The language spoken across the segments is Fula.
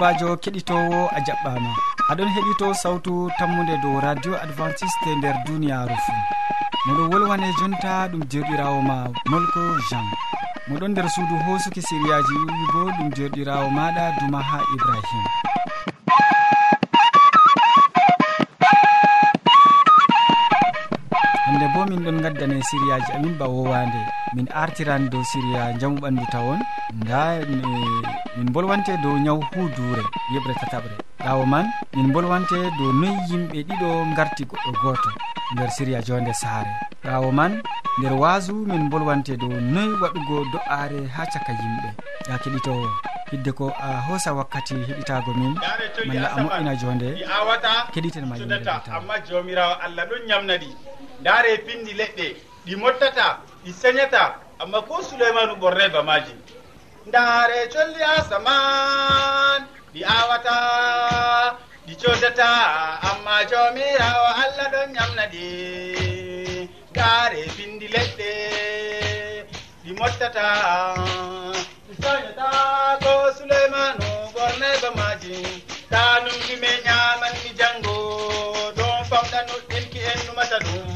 sobajo keɗitowo a jaɓɓama. Aɗon heɗito sawtu tammude dow radio adventiste nder duniyaru fuu moɗo wolwane jonta ɗum jerɗirawo ma molko jean. Moɗon nder suudu hosuki siriyaji yiɗi bo ɗum jerɗirawo maɗa duma ha ibrahima hande bo min ɗon gaddane siriyaji amin ba wowande. Min artiran dow siriya jamu ɓandu tawon. Nda eh, min bolwante dow ñaw huuduure yeɓre tataɓre. Ɓawo man min bolwante dow noyi yimɓe ɗiɗo garti goɗɗo goto nder siriya jonde saare. Ɓawo man nder wasu min bolwante dow noyi waɗugo do'are ha caka yimɓe. Ya keɗitowo hidde ko a hoosa wakkati heɗitago min. Malla a moƴƴina jonde keɗiten ma amma jomirawo allah ɗon ñamna ɗi. Ndaare e pindi leɗɗe ɗi mottata ɗi señata amma ko souleymanu ɓorne bamaji ndaare colli asaman ɗi awata ɗi codata amma jomirawo allah ɗon ñamna ɗi ndaare pindi leɗɗe ɗi mottata. Ɗi soñata ko suleymanu ɓornego maji ta numɗi me ñamanmi ɗon famɗa nuɗɗinki en numata ɗum.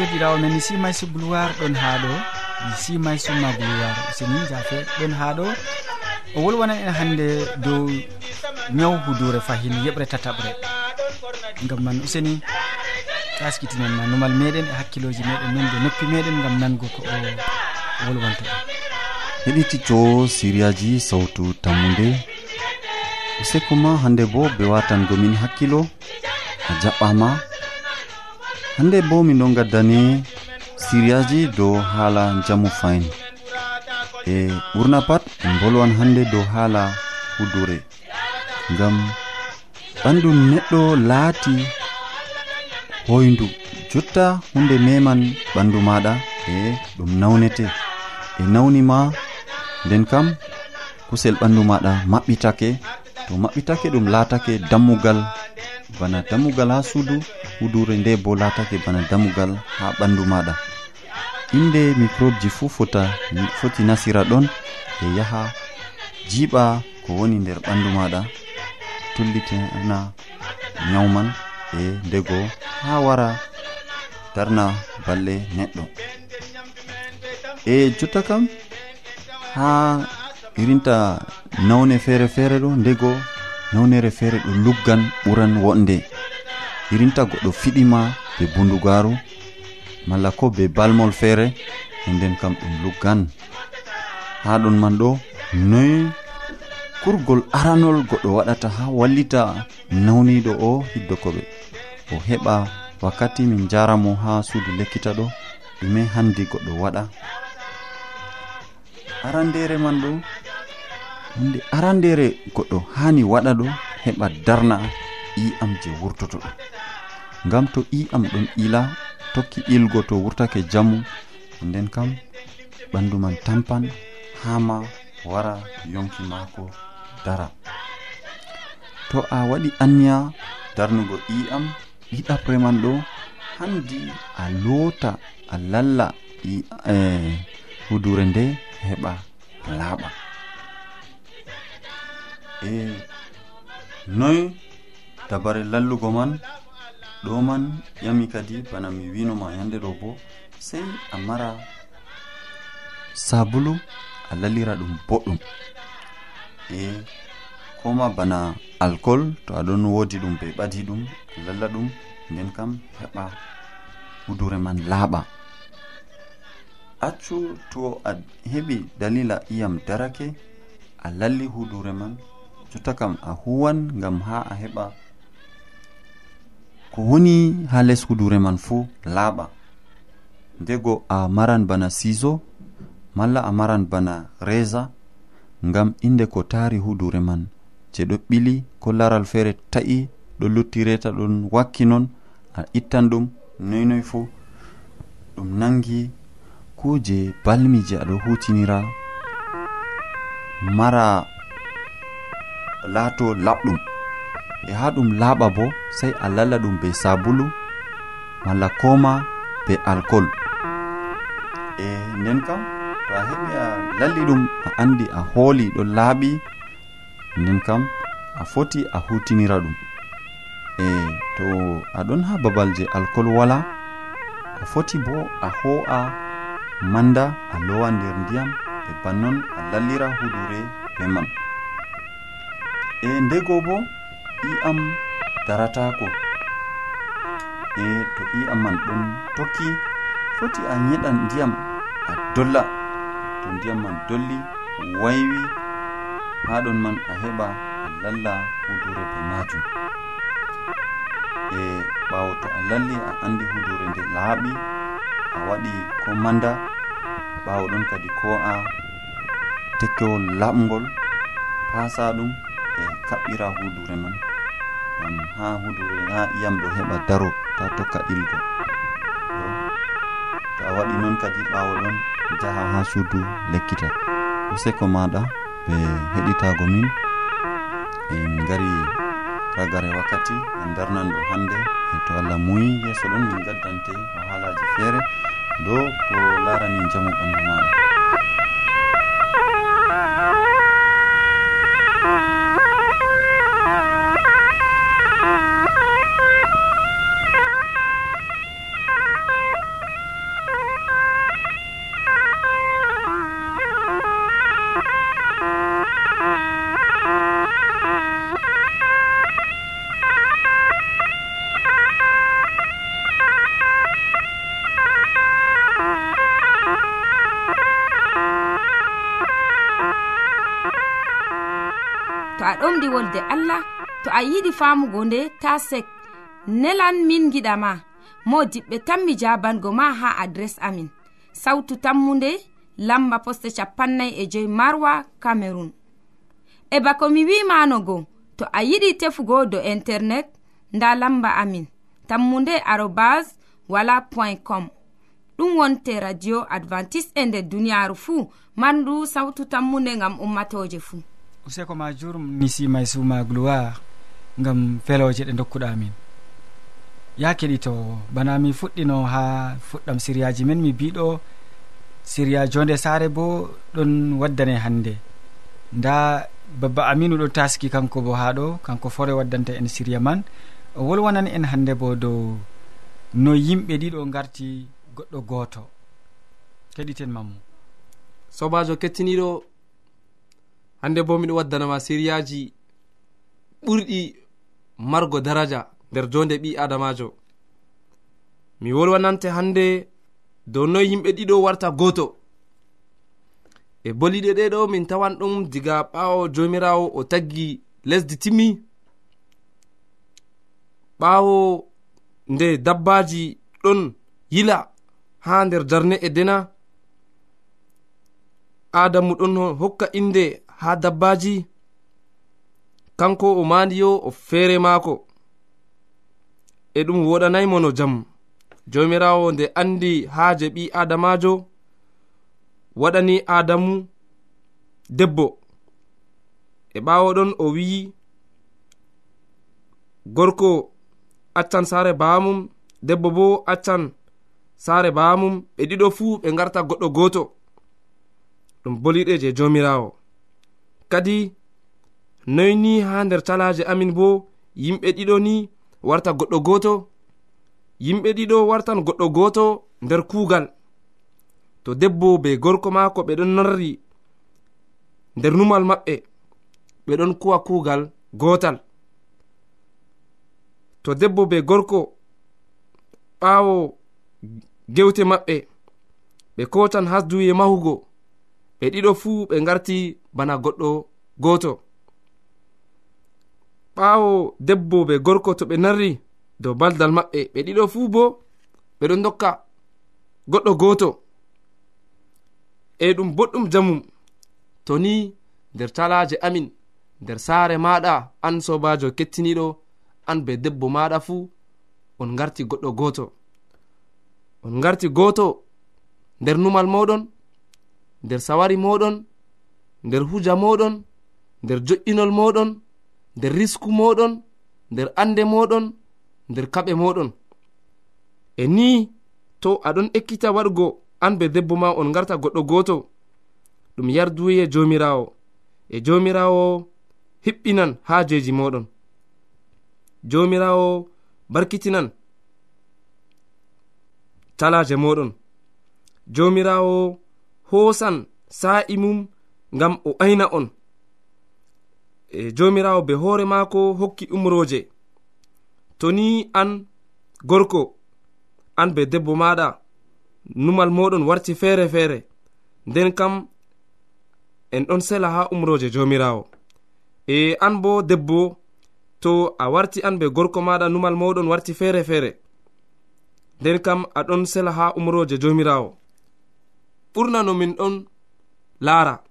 joɗirawo men mi simay su gloire ɗon ha ɗo. Mi simay summa gloire useni jafe ɗon ha ɗo. O wolwonan en hande dow ñaw hudure fahin yeɓre tataɓre. Gam man useni taskitinen ma numal meɗen e hakkiloji meɗen men noppi meɗen gam nango ko o wolwonta heɗitito siriyaji sawtu tammude. Useko ma hande bo be watangomin hakkilo. A jaɓɓama hande bo min ɗon gaddani siriyaji dow haala jamu fayin. E ɓurna pat en bolwan hande dow haala hudure ngam ɓandu neɗɗo laati hoyndu jotta hunde meman ɓandu maɗa e ɗum nawnete. E nawnima nden kam kusel ɓandu maɗa maɓɓitake to maɓɓitake ɗum laatake dammugal bana dammugal ha suudu hudure nde bo latake bana damugal ha ɓandu maɗa. Inde microbe ji fuu fota foti nasira ɗon e yaha jiiɓa ko woni nder ɓandu maɗa. Tullitina nyawman e ndego ha wara darna balle neɗɗo. E jotta kam ha irinta nawne feere feere ɗo ndego nawnere feere ɗo luggan ɓuran wonde. irinta goɗɗo fiɗima be bundugaru malla ko be balmol feere e nden kam ɗum luggan. Ha ɗon man ɗo noy kurgol aranol goɗɗo waɗata ha wallita nawniɗo o hiddokoɓe o heɓa wakkati min jaramo ha suudu lekkita ɗo ɗume handi goɗɗo waɗa. Arandere man ɗo hunde arandere goɗɗo hani waɗa ɗo heɓa darna i'am je wurtoto ɗo. ngam to i'am ɗon ila tokki ilgo to wurtake jamu. Nden kam ɓandu man tampan hama wara yonki maako dara. To a waɗi anniya darnugo i'am ɗiɗapre man ɗo handi a loota a lalla e, hudure nde heɓa laaɓa. E noy dabare lallugo man ɗo man ƴami kadi bana mi winoma yande ɗo bo sei a mara sabulu a lalira ɗum boɗɗum. E koma bana alcool to aɗon wodi ɗum ɓe ɓadi ɗum lalla ɗum nden kam heɓa hudure man laaɓa. Accu to a heɓi dalila iyam darake a lalli hudure man jotta kam a huwan ngam ha a heɓa ko woni ha les hudure man fuu laaɓa. Ndego a maran bana siso malla a maran bana reza ngam inde ko taari hudure man. Je ɗo ɓili ko laral feere ta'i ɗo lutti reta ɗon wakki non a ittan ɗum noynoy fuu ɗum nangi kuje balmi je aɗo hutinira mara laato laɓɗum. e ha ɗum laaɓa bo sey a lalla ɗum be sabulu malla koma be alcool e nden kam to a heɓi a lalli ɗum a andi a hooli ɗo laaɓi nden kam a foti a hutinira ɗum. E to aɗon ha babal je alcool wala a foti bo a ho'a manda a lowa nder ndiyam e bannon a lallira hudure be man. E ndego bo i'am daratako e to i'am man ɗon tokki foti a yiɗan ndiyam a dolla. To ndiyam man dolli waywi ha ɗon man a heɓa a lalla hudure be majum. E ɓawo to a lalli a andi hudure nde laaɓi a waɗi ko manda ɓawo ɗon kadi ko a tekkewol laɓgol pasa ɗum e kaɓɓira hudure man. ha hudure ha iyam ɗo heɓa daro ta tokka ɗilgo to a waɗi noon kadi ɓawo ɗon jaha ha suudu lekkita. Useko maɗa ɓe heɗitago min en gari ragare wakkati en darnan ɗo e to allah muyi yeeso ɗon min gaddante o haalaji feere ɗo ko larani jamu ɓandu maɗa. to a ɗomɗi wolde allah to a yiɗi famugo nde ta sek. Nelan min giɗama mo diɓɓe tan mi jabango ma ha adres amin. Sautu tammunde lamba poste capannay e joyi marwa camerun e bako mi wimanogo to a yiɗi tefugo do internet nda lamba amin. Tammunde arobas wala point com. Ɗum wonte radio advantice e nder duniyaru fuu mandu sawtu tammunde gam ummatoje fuu. useko ma jurum mi simay suma gloire gam feloje ɗe dokkuɗamin ya keɗito bana mi fuɗɗino ha fuɗɗam siriyaji men mi biɗo siriya jonde sare bo ɗon waddane hande. Nda babba aminu ɗo taski kanko bo ha ɗo kanko fore waddanta en siriya man. O wolwanan en hande bo dow no yimɓe ɗiɗo garti goɗɗo goto. Keɗiten mammu sobajo kettiniɗo hande bo miɗo waddanama siriyaji ɓurɗi margo daraja nder jonde ɓi adamajo. Mi wolwanante hande dow noy yimɓe ɗiɗo warta goto. E boliɗe ɗe ɗo min tawan ɗum diga ɓawo jomirawo o taggi lesdi timmi. Ɓawo nde dabbaji ɗon yila ha nder darne e dena. Adamu ɗon hokka inde ha dabbaji. Kanko o mandiyo o feere maako. E ɗum woɗanaymo no jam. Jomirawo nde andi haaje ɓi adamajo waɗani adamu debbo. E ɓawo ɗon o wi'i gorko accan saare baamum debbo bo accan saare baamum ɓe ɗiɗo fuu ɓe garta goɗɗo gooto. Ɗum boliɗe je jomirawo. kadi noyni ha nder talaje amin bo yimɓe ɗiɗo ni warta goɗɗo goto yimɓe ɗiɗo wartan goɗɗo goto nder kuugal. To debbo be gorko maako ɓe ɗon narri nder numal maɓɓe ɓe ɗon kuwa kuugal gotal to debbo be gorko ɓaawo gewte maɓɓe ɓe kotan hasduye mahugo. ɓe ɗiɗo fuu ɓe garti bana goɗɗo gooto. Ɓaawo debbo be gorko to ɓe narri dow baldal maɓɓe ɓe ɗiɗo fuu bo ɓe ɗon dokka goɗɗo gooto. E ɗum boɗɗum jamum to ni nder talaje amin nder saare maɗa an sobajo kettiniɗo an be debbo maɗa fuu on garti goɗɗo gooto. On garti gooto nder numal moɗon nder sawari moɗon nder huja moɗon nder jo'inol moɗon nder risku moɗon nder ande moɗon nder kaɓe moɗon. E ni to aɗon ekkita waɗgo an be debbo ma on garta goɗɗo goto ɗum yarduye jomirawo. E jomirawo hiɓɓinan haajeji moɗon. Jomirawo barkitinan talaje moɗon. Jomirawo hosan sa'i mum ngam o ayna on. E jomirawo be hoore maako hokki umroje to ni an gorko an be debbo maɗa numal moɗon warti feere feere. Nden kam en ɗon sela ha umroje jomirawo e an bo debbo to a warti an be gorko maɗa numal moɗon warti feere feere. Nden kam aɗon sela ha umroje jomirawo ɓurna no min ɗon laara.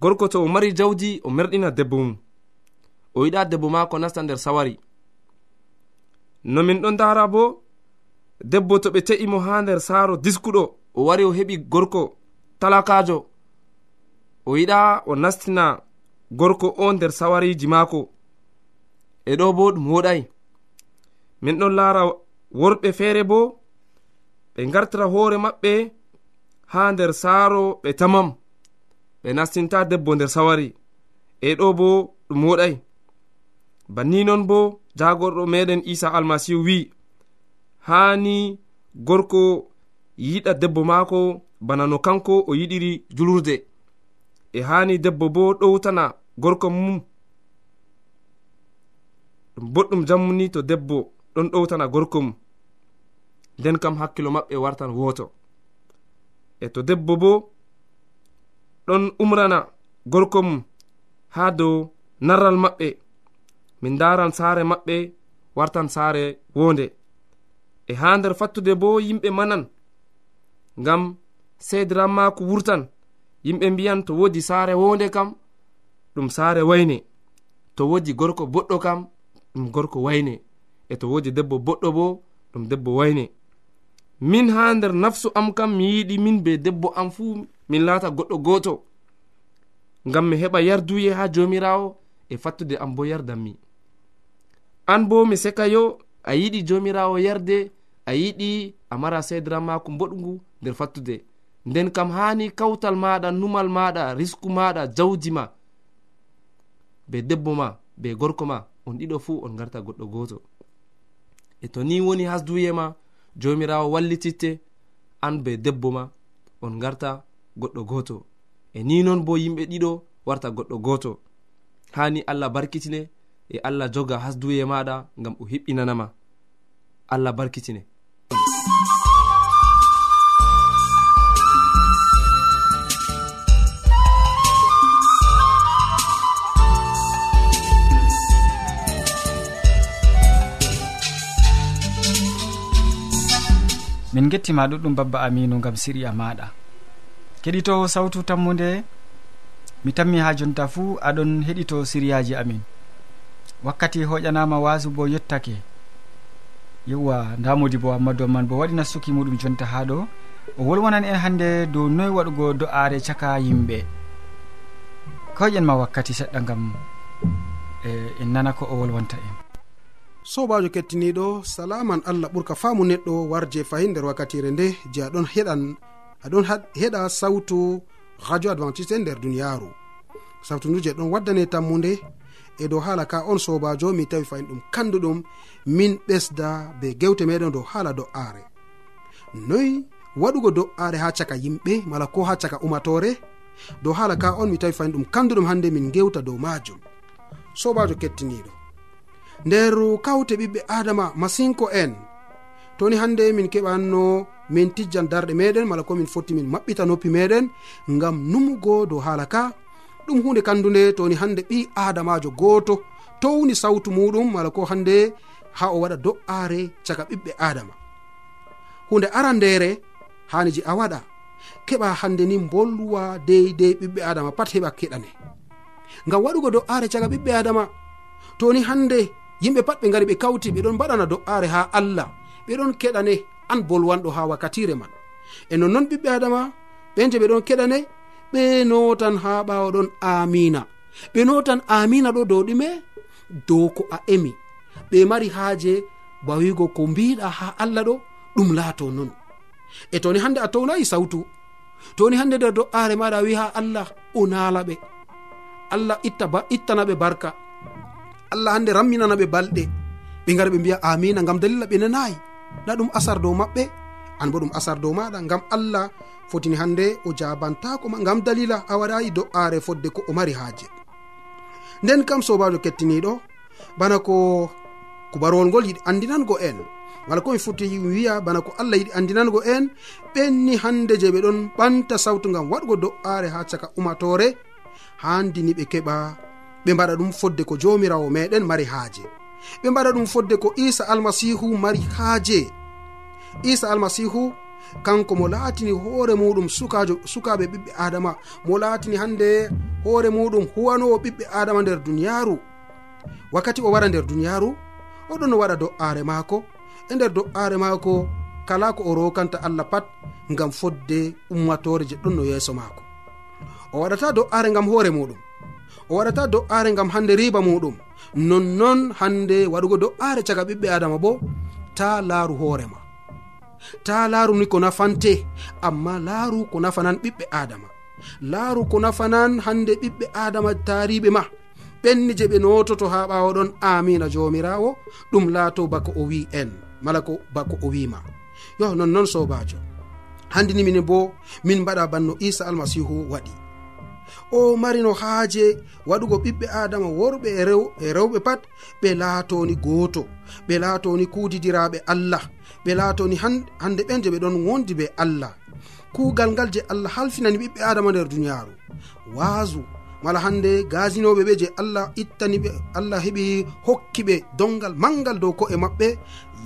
Gorko to o mari jawdi o merɗina debbo mum. O yiɗa debbo maako nasta nder sawari. No min ɗon dara bo debbo to ɓe te'imo ha nder saaro diskuɗo o wari o heɓi gorko talakajo o yiɗa o nastina gorko o nder sawariji maako. E ɗo bo ɗum woɗai. Min ɗon laara worɓe feere bo ɓe gartira hoore maɓɓe ha nder saaro ɓe tamam ɓe nastinta debbo nder sawari. E ɗo bo ɗum woɗai. Banni non bo jagorɗo meɗen isa almasihu wi'i hani gorko yiɗa debbo maako bana no kanko o yiɗiri julurde. E hani debbo bo ɗowtana gorko mum. Ɗum boɗɗum jammuni to debbo ɗon ɗowtana gorko mum. Nden kam hakkilo maɓɓe wartan woto. e to debbo bo ɗon umrana gorko mum ha dow narral maɓɓe. Min daran saare maɓɓe wartan saare wonde. E ha nder fattude bo yimɓe manan ngam seediran maako wurtan. Yimɓe mbiyan to woodi saare wonde kam ɗum saare wayne. To woodi gorko boɗɗo kam ɗum gorko wayne. E to woodi debbo boɗɗo bo ɗum debbo wayne. min ha nder nafsu am kam mi yiɗi min be debbo am fuu min laata goɗɗo gooto. Ngam mi heɓa yarduye ha jomirawo e fattude am bo yardanmi an bo mi seka yo a yiɗi jomirawo yarde a yiɗi a mara sedran mako boɗgu nder fattude. Nden kam hani kawtal maɗa numal maɗa risku maɗa jawdi ma be debbo ma be gorko ma on ɗiɗo fuu on garta goɗɗo goto e to ni woni hasduye ma jomirawo wallititte an be debbo ma on garta goɗɗo goto. E ni non bo yimɓe ɗiɗo warta goɗɗo goto. Hani allah barkitine e allah joga hasduye maɗa gam o hiɓɓinanama allah barkitine. min gettima ɗuɗɗum babba aminu gam siriya maɗa. Keɗito sawtu tammude mi tammi ha jonta fuu aɗon heɗito siriyaji amin. Wakkati hoƴanama wasu bo yettake yewwa ndamodi bo ammadou amman bo waɗi nastuki muɗum jonta ha ɗo. O wolwonan en hannde dow noy waɗugo do'are caka yimɓe. Koyƴen ma wakkati seɗɗa gam e eh, en nana ko o wolwonta en. sobajo kettiniɗo salaman allah ɓurka faamu neɗɗo warje fahin nder wakkatire nde je aɗon heɗan aɗon heɗa sawtu radio adventiste nder duniyaru. Sawtu ndu je ɗon waddane tammude e dow haala ka on sobajo mi tawi fayin ɗum kanduɗum min ɓesda be gewte meɗen dow haala do'are. Noyi waɗugo do'are ha caka yimɓe mala ko ha caka umatore dow haala ka on mi tawi fayin ɗum kanduɗum hande min gewta dow majum. Sobajo kettiniɗo. nder kawte ɓiɓɓe adama masinko en. Toni hande min keɓanno min tijjan darɗe meɗen mala komin fotti min maɓɓita noppi meɗen ngam numugo dow haala ka. Ɗum hunde kandude toni hande ɓi adamajo goto towni sawtu muɗum mala ko hande ha o waɗa do'are caga ɓiɓɓe adama. Hunde arandere haniji a waɗa keɓa hande ni bolwa deydey ɓiɓɓe adama pat heɓa keɗane. Ngam waɗugo do'are caga ɓiɓɓe adama toni hande yimɓe pat ɓe gari ɓe kawti ɓeɗon mbaɗana do'are ha allah. Ɓeɗon keɗane an bolwanɗo ha wakkatire man. E nonnoon ɓiɓɓe adama ɓen je ɓeɗon keɗane ɓe notan ha ɓawo ɗon amina ɓe notan amina ɗo dow ɗume dow ko a emi. Ɓe mari haaje bawigo ko mbiɗa ha allah ɗo ɗum laato non. E toni hande a townayi sawtu toni hande nder do'are maɗa wi ha allah o nala ɓe. Allah itta ba ittanaɓe barka. allah hande ramminana ɓe balɗe. Ɓe gara ɓe mbiya amina gam dalila ɓe nanayi na ɗum asar dow maɓɓe an bo ɗum asar dow maɗa gam allah fotini hande o jabantako ma gam dalila a waɗayi do'are fodde ko o mari haaje. Nden kam sobajo kettiniɗo bana ko kubarowol ngol yiɗi andinango en. Wala komi foti wiya bana ko allah yiɗi andinango en ɓenni hande je ɓe ɗon ɓanta sawtu gam waɗgo do'are ha caka umatore handini ɓe keɓa ɓe mbaɗa ɗum fodde ko jomirawo meɗen mari haaje. Ɓe mbaɗa ɗum fodde ko isa almasihu mari haaje. Isa almasihu kanko mo laatini hoore muɗum sukajo sukaɓe ɓiɓɓe adama mo laatini hande hoore muɗum huwanowo ɓiɓɓe adama nder duniyaru wakkati o wara nder duniyaru oɗon waɗa do'aare maako. E nder do'aare maako kala ko o rokanta allah pat ngam fodde ummatore je ɗon no yeeso maako. O waɗata do'aare ngam hoore muɗum. o waɗata do'are ngam hande riba muɗum. Nonnon hande waɗugo do'are caga ɓiɓɓe adama bo ta laaru hoorema ta laaru ni ko nafante amma laaru ko nafanan ɓiɓɓe adama laaru ko nafanan hande ɓiɓɓe adama tariɓe ma. Ɓenni je ɓe nototo ha ɓawo ɗon amina jomirawo ɗum laato bako o wi en. Mala ko bako o wima yo nonnon sobajo handini minen bo min mbaɗa banno isa almasihu waɗi. o marino haaje waɗugo ɓiɓɓe adama worɓe e, e rewɓe pat ɓe laatoni gooto ɓe laatoni kuudidiraɓe allah ɓe laatoni hande ɓen je ɓe ɗon wondi be allah. Kuugal ngal je allah halfinani ɓiɓɓe adama nder duniyaaru. Waasu mala hande gasinoɓe ɓe je allah ittani ɓe allah heɓi hokki ɓe dongal mangal dow ko'e maɓɓe.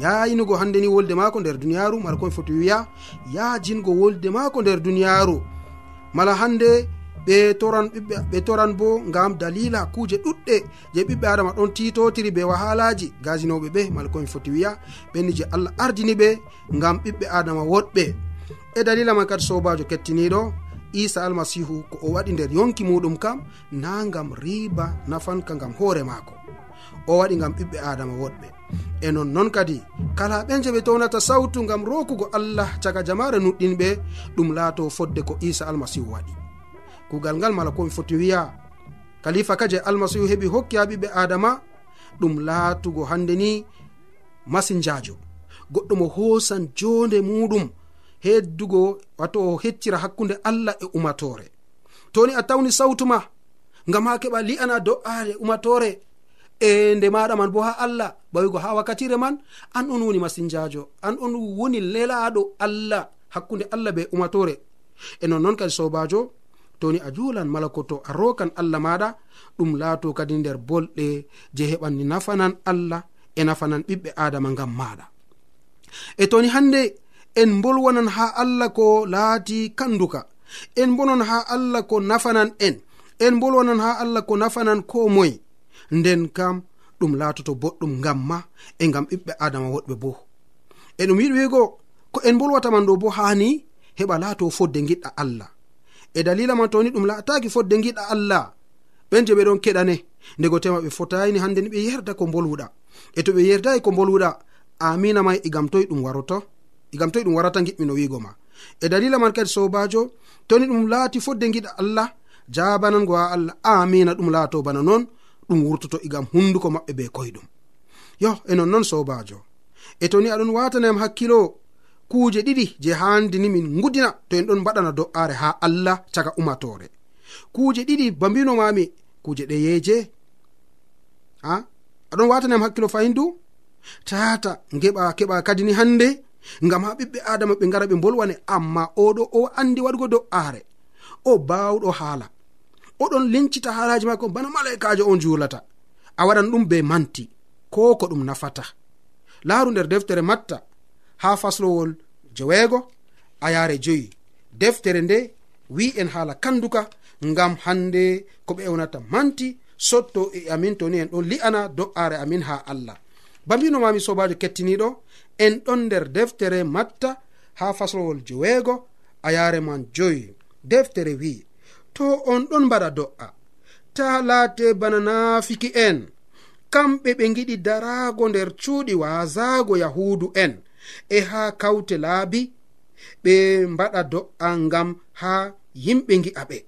Yayinugo hande ni wolde maako nder duniyaaru mala koye foti wiya yajingo wolde maako nder duniyaaru. Mala hande ɓe toran ɓiɓɓe ɓe toran bo ngam dalila kuje ɗuɗɗe. Je ɓiɓɓe adama ɗon titotiri be wahalaji. Gasinoɓe ɓe mala komi foti wiya ɓenni je allah ardini ɓe ngam ɓiɓɓe adama woɗɓe. E dalila man kadi sobajo kettiniɗo isa almasihu ko o waɗi nder yonki muɗum kam na gam riba nafanka gam hoore maako. O waɗi gam ɓiɓɓe adama woɗɓe. E nonnon kadi kala ɓen je ɓe townata sawtu gam rokugo allah caga jamare nuɗɗinɓe ɗum laato fodde ko isa almasihu waɗi. kugal ngal mala komi foti wiya. Kalifa ka je almasihu heɓi hokki ha ɓiɓɓe adama ɗum laatugo hande ni masinjajo goɗɗo mo hosan jonde muɗum heddugo wato o heccira hakkunde allah e umatore toni a tawni sawtuma ngam ha keɓa li'ana do'are umatore e nde maɗa man bo ha allah bawigo ha wakkatire man an on woni masinjajo an on woni lelaɗo allah hakkunde allah be umatore e nonnon kadi sobajo toni a julan mala ko to a rokan allah maɗa ɗum laato kadi nder bolɗe je heɓanni nafanan allah e nafanan ɓiɓɓe adama ngam maɗa e toni hande en bolwanan ha allah ko laati kanduka en bonon ha allah ko nafanan en en bolwanan ha allah ko nafanan ko moye nden kam ɗum laatoto boɗɗum ngam ma e ngam ɓiɓɓe adama woɗɓe bo. E ɗum yiɗi wiigo ko en bolwataman ɗo bo hani heɓa laato fodde giɗɗa allah. e dalila man toni ɗum laataki fodde giɗa allah. Ɓen je ɓeɗon keɗane. Ndego tema ɓe fotayini hande ni ɓe yerda ko bolwuɗa e to ɓe yerdayi ko bolwuɗa amina may igam e toye ɗum waroto. E igam toye ɗum warata giɓmino wigo ma. E dalila man kadi sobajo toni ɗum laati fodde giɗa allah jabanango ha allah amina ɗum laato bana noon ɗum wurtoto e igam hunduko maɓɓe be koyɗum. Yo e nonnon sobajo e toni aɗon watanayam hakkilo kuuje ɗiɗi je handini min gudina to en ɗon mbaɗana do'aare ha allah caga umatore kuuje ɗiɗi ba mbinomami kuuje ɗeyeje a aɗon wataniyam hakkilo fayindu tata geɓa keɓa kadi ni hande ngam ha ɓiɓɓe adama ɓe gara ɓe bolwane amma oɗo o andi waɗugo do'aare o bawɗo haala. Oɗon lincita haalaji mako bana malaikajo on julata a waɗan ɗum be manti ko ko ɗum nafata. Laaru nder deftere matta ha faslowol jeweego a yare joyi. Deftere nde wi'en haala kanduka ngam hande ko ɓe ewnata manti sotto e amin toni en ɗon li'ana do'are amin ha allah. Bambinomami sobajo kettiniɗo en ɗon nder deftere matta ha faslowol joweego a yare man joyi. Deftere wi to on ɗon mbaɗa do'a. Ta laate bana naafiki en. Kamɓe ɓe giɗi daraago nder cuuɗi waasago yahuudu en. e haa kawte laabi ɓe mbaɗa do'a ngam haa yimɓe ngi'a ɓe.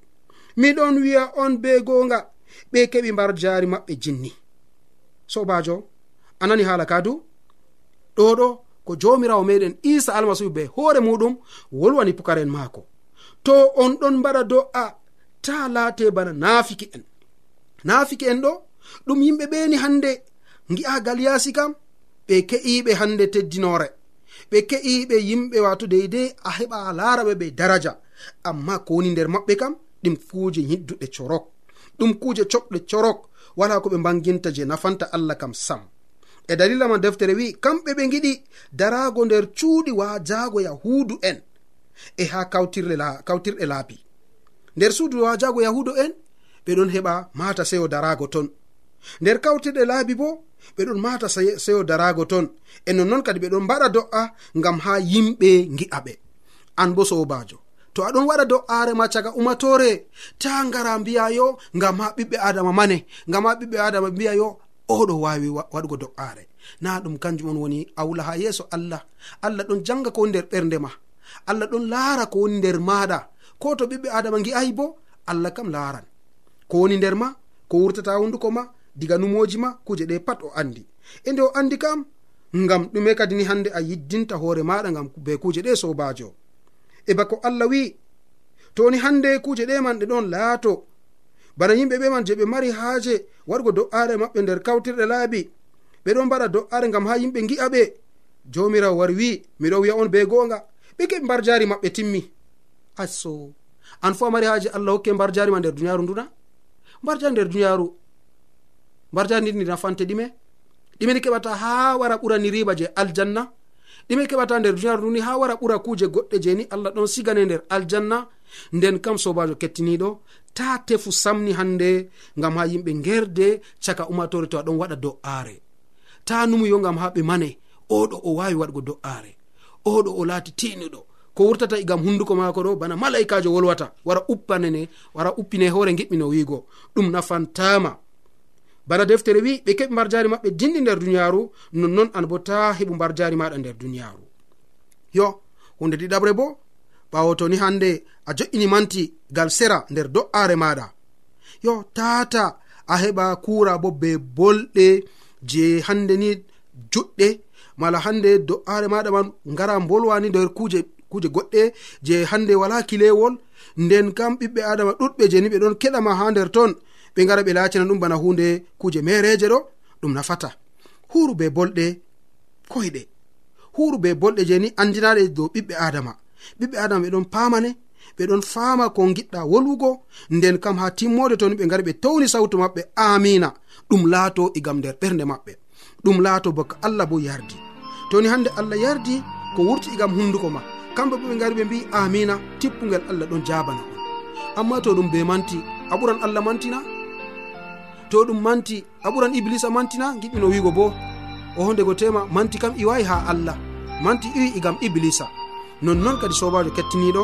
Miɗon wi'a on be goonga ɓe keɓi mbar jaari maɓɓe jinni. Sobajo anani haala kadu ɗo ɗo ko jomirawo meɗen isa almasihu be hoore muɗum wolwani pukaren maako. To on ɗon mbaɗa do'a ta laate bana naafiki en. Naafiki en ɗo ɗum yimɓe ɓeni hande gi'agal yaasi kam ɓe ke'iɓe hande teddinore ɓe ke'iɓe yimɓe wato deydey a heɓa laraɓe ɓe daraja. Amma ko woni nder maɓɓe kam ɗum kuje yidduɗe corok. Ɗum kuje coɓɗe corok wala ko ɓe banginta je nafanta allah kam sam. E dalila ma deftere wi kamɓe ɓe giɗi darago nder cuuɗi wajago yahudu en. E ha kawtirɗe laabi. Nder suudu wajago yahudu en ɓeɗon heɓa mata seyo darago ton. Nder kawtirɗe laabi bo ɓe ɗon mata seyo darago ton. E nonnon kadi ɓeɗon mbaɗa do'a ngam ha yimɓe gi'a ɓe. An bo sobajo to aɗon waɗa do'are ma caga umatore ta ngara mbiya yo ngam ha ɓiɓɓe adama mane ngam ha ɓiɓɓe adama mbiya yo oɗo wawi waɗugo do'are na ɗum kanjum on woni awla ha yeeso allah. Allah ɗon janga ko woni nder ɓernde ma. Allah ɗon laara ko woni nder maɗa ko to ɓiɓɓe adama gi'ayi bo allah kam laaran. Ko woni nder ma ko wurtata hunduko ma diga numoji ma kuje ɗe pat o andi e nde o andi kam ngam ɗume kadi ni hande a yiddinta hoore maɗa ngam be kuje ɗe sobajo e bako allah wi toni hande kuje ɗe man ɗe ɗon laato. Bana yimɓe ɓe man je ɓe mari haaje wargo do'are maɓɓe nder kawtirɗe laabi. Ɓe ɗon mbaɗa do'are ngam ha yimɓe gi'a ɓe. Jomirawo wari wi miɗo wiya on be gonga ɓe keɓe mbar jari maɓɓe timmi. Asso an fo a mari haaje allah hokke mbar jari ma nder duniyaru nduna? Mbar jari nder duniyaru mbarjandirni nafante ɗime. Ɗimeni keɓata ha wara ɓurani riba je aljanna. Ɗime keɓata nder duniyaru nduni ha wara ɓura kuje goɗɗe jeni allah ɗon sigane nder aljanna. Nden kam sobajo kettiniɗo ta tefu samni hande ngam ha yimɓe gerde caka umatore to aɗon waɗa do'are. Ta numuyo ngam ha ɓe mane oɗo o wawi waɗgo do'are. Oɗo o laati tiniɗo ko wurtata igam hunduko mako ɗo bana malaikajo wolwata wara uppanene wara uppine hoore giɓɓino wiigo. Ɗum nafantama. bana deftere wi ɓe keɓi mbarjaari maɓɓe dinɗi nder duniyaaru nonnon an bo ta heɓu mbarjaari maɗa nder duniyaaru. Yo hunde ɗiɗaɓre bo ɓawo to ni hannde a jo'ini manti gal sera nder do'aare maɗa yo tata a heɓa kura bo be bolɗe je hande ni juɗɗe mala hande do'aare maɗa man ngara bolwani nder kuje kuje goɗɗe je hande wala kilewol. Nden kam ɓiɓɓe adama ɗuɗɓe je ni ɓe ɗon keɗama ha nder ton. ɓe gara ɓe latina ɗum bana hunde kuje mereje ɗo ɗum nafata. Huru be bolɗe koyɗe. Huru be bolɗe je ni andinaɗe dow ɓiɓɓe adama ɓiɓɓe adama ɓeɗon pamane ɓeɗon fama ko giɗɗa wolwugo nden kam ha timmode toni ɓe gari ɓe towni sawtu maɓɓe amina ɗum laato igam nder ɓernde maɓɓe. Ɗum laato bako allah bo yardi. Toni hande allah yardi ko wurti igam hunduko ma kamɓe bo ɓe gari ɓe mbi amina tippugel allah ɗon jabana on. Amma to ɗum be manti a ɓuran allah mantina to ɗum manti a ɓuran iblisa mantina giɗmino wigo bo. O honde go tema manti kam iwayi ha allah. Manti iwi igam iblisa. Nonnoon kadi sobajo kettiniɗo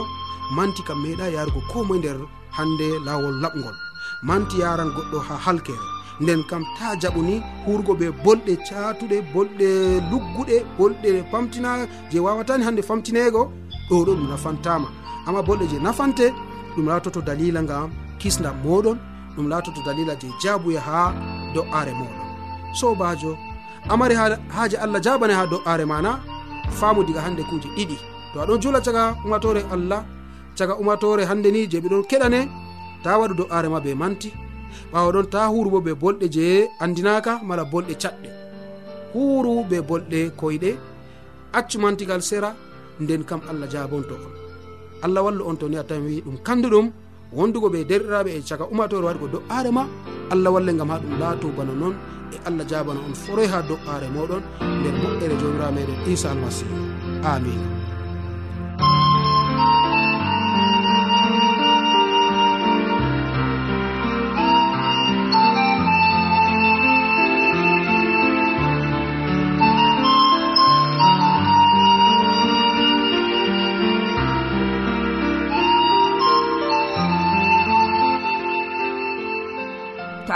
manti kam meeɗa yarugo ko moye nder hande lawol laɓgol. Manti yaran goɗɗo ha halkere. Nden kam ta jaɓuni hurgo ɓe bolɗe catuɗe bolɗe lugguɗe bolɗe famtina je wawatani hande famtinego ɗo ɗo ɗum nafantama. Amma bolɗe je nafante ɗum latoto dalila ngam kisdam moɗon ɗum latoto dalila je jabuya ha do'are moɗon sobajo amari haaje allah jabane ha do'are mana faamu diga hande kuuje ɗiɗi. To aɗon jula caga umatore allah caga umatore hande ni je ɓeɗon keɗane ta waɗu do'are ma be manti. Ɓawa ɗon ta huru bo be bolɗe je andinaka mala bolɗe caɗɗe. Huru be bolɗe koyɗe accu mantigal sera nden kam allah jabonto on. Allah wallu on to ni a tawi ɗum kanduɗum wondugo ɓe derɗiraɓe e caka umatore waɗi ko do'are ma allah walle gam ha ɗum laato bana noon e allah jabana on foroy ha do'are moɗon nder moƴƴere jomirawo meɗen isa almasihu amina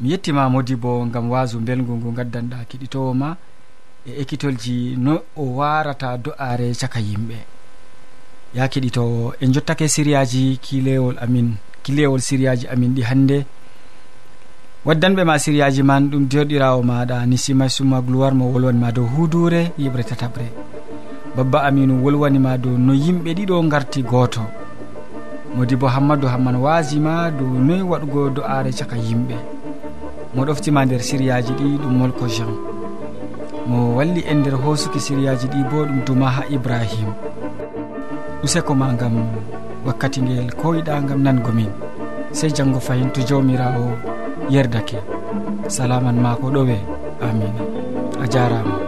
mi yettima modi bo gam wasu belgu ngu gaddanɗa kiɗitowo ma e ekkitolji no o warata do'are caka yimɓe. Ya keɗitowo en jottake siriyaji kilewol amin kilewol siriyaji amin ɗi hannde waddanɓe ma siriyaji man ɗum derɗirawo maɗa nisima suma gloire mo wolwanima dow hudure yiɓre tataɓre babba aminu wolwanima dow no yimɓe ɗiɗo garti goto. Modi bo hammadou hamman wasima dow noyi waɗugo do'are caka yimɓe. mo ɗoftima nder siriyaji ɗi ɗum molko jean. Mo walli en nder hoosuki siriyaji ɗi bo ɗum duma ha ibrahima useko ma gam wakkati ngel koyiɗa gam nango min. Sey janggo fayin to jawmirawo yerdake. Salaman ma ko ɗowe amina a jarama.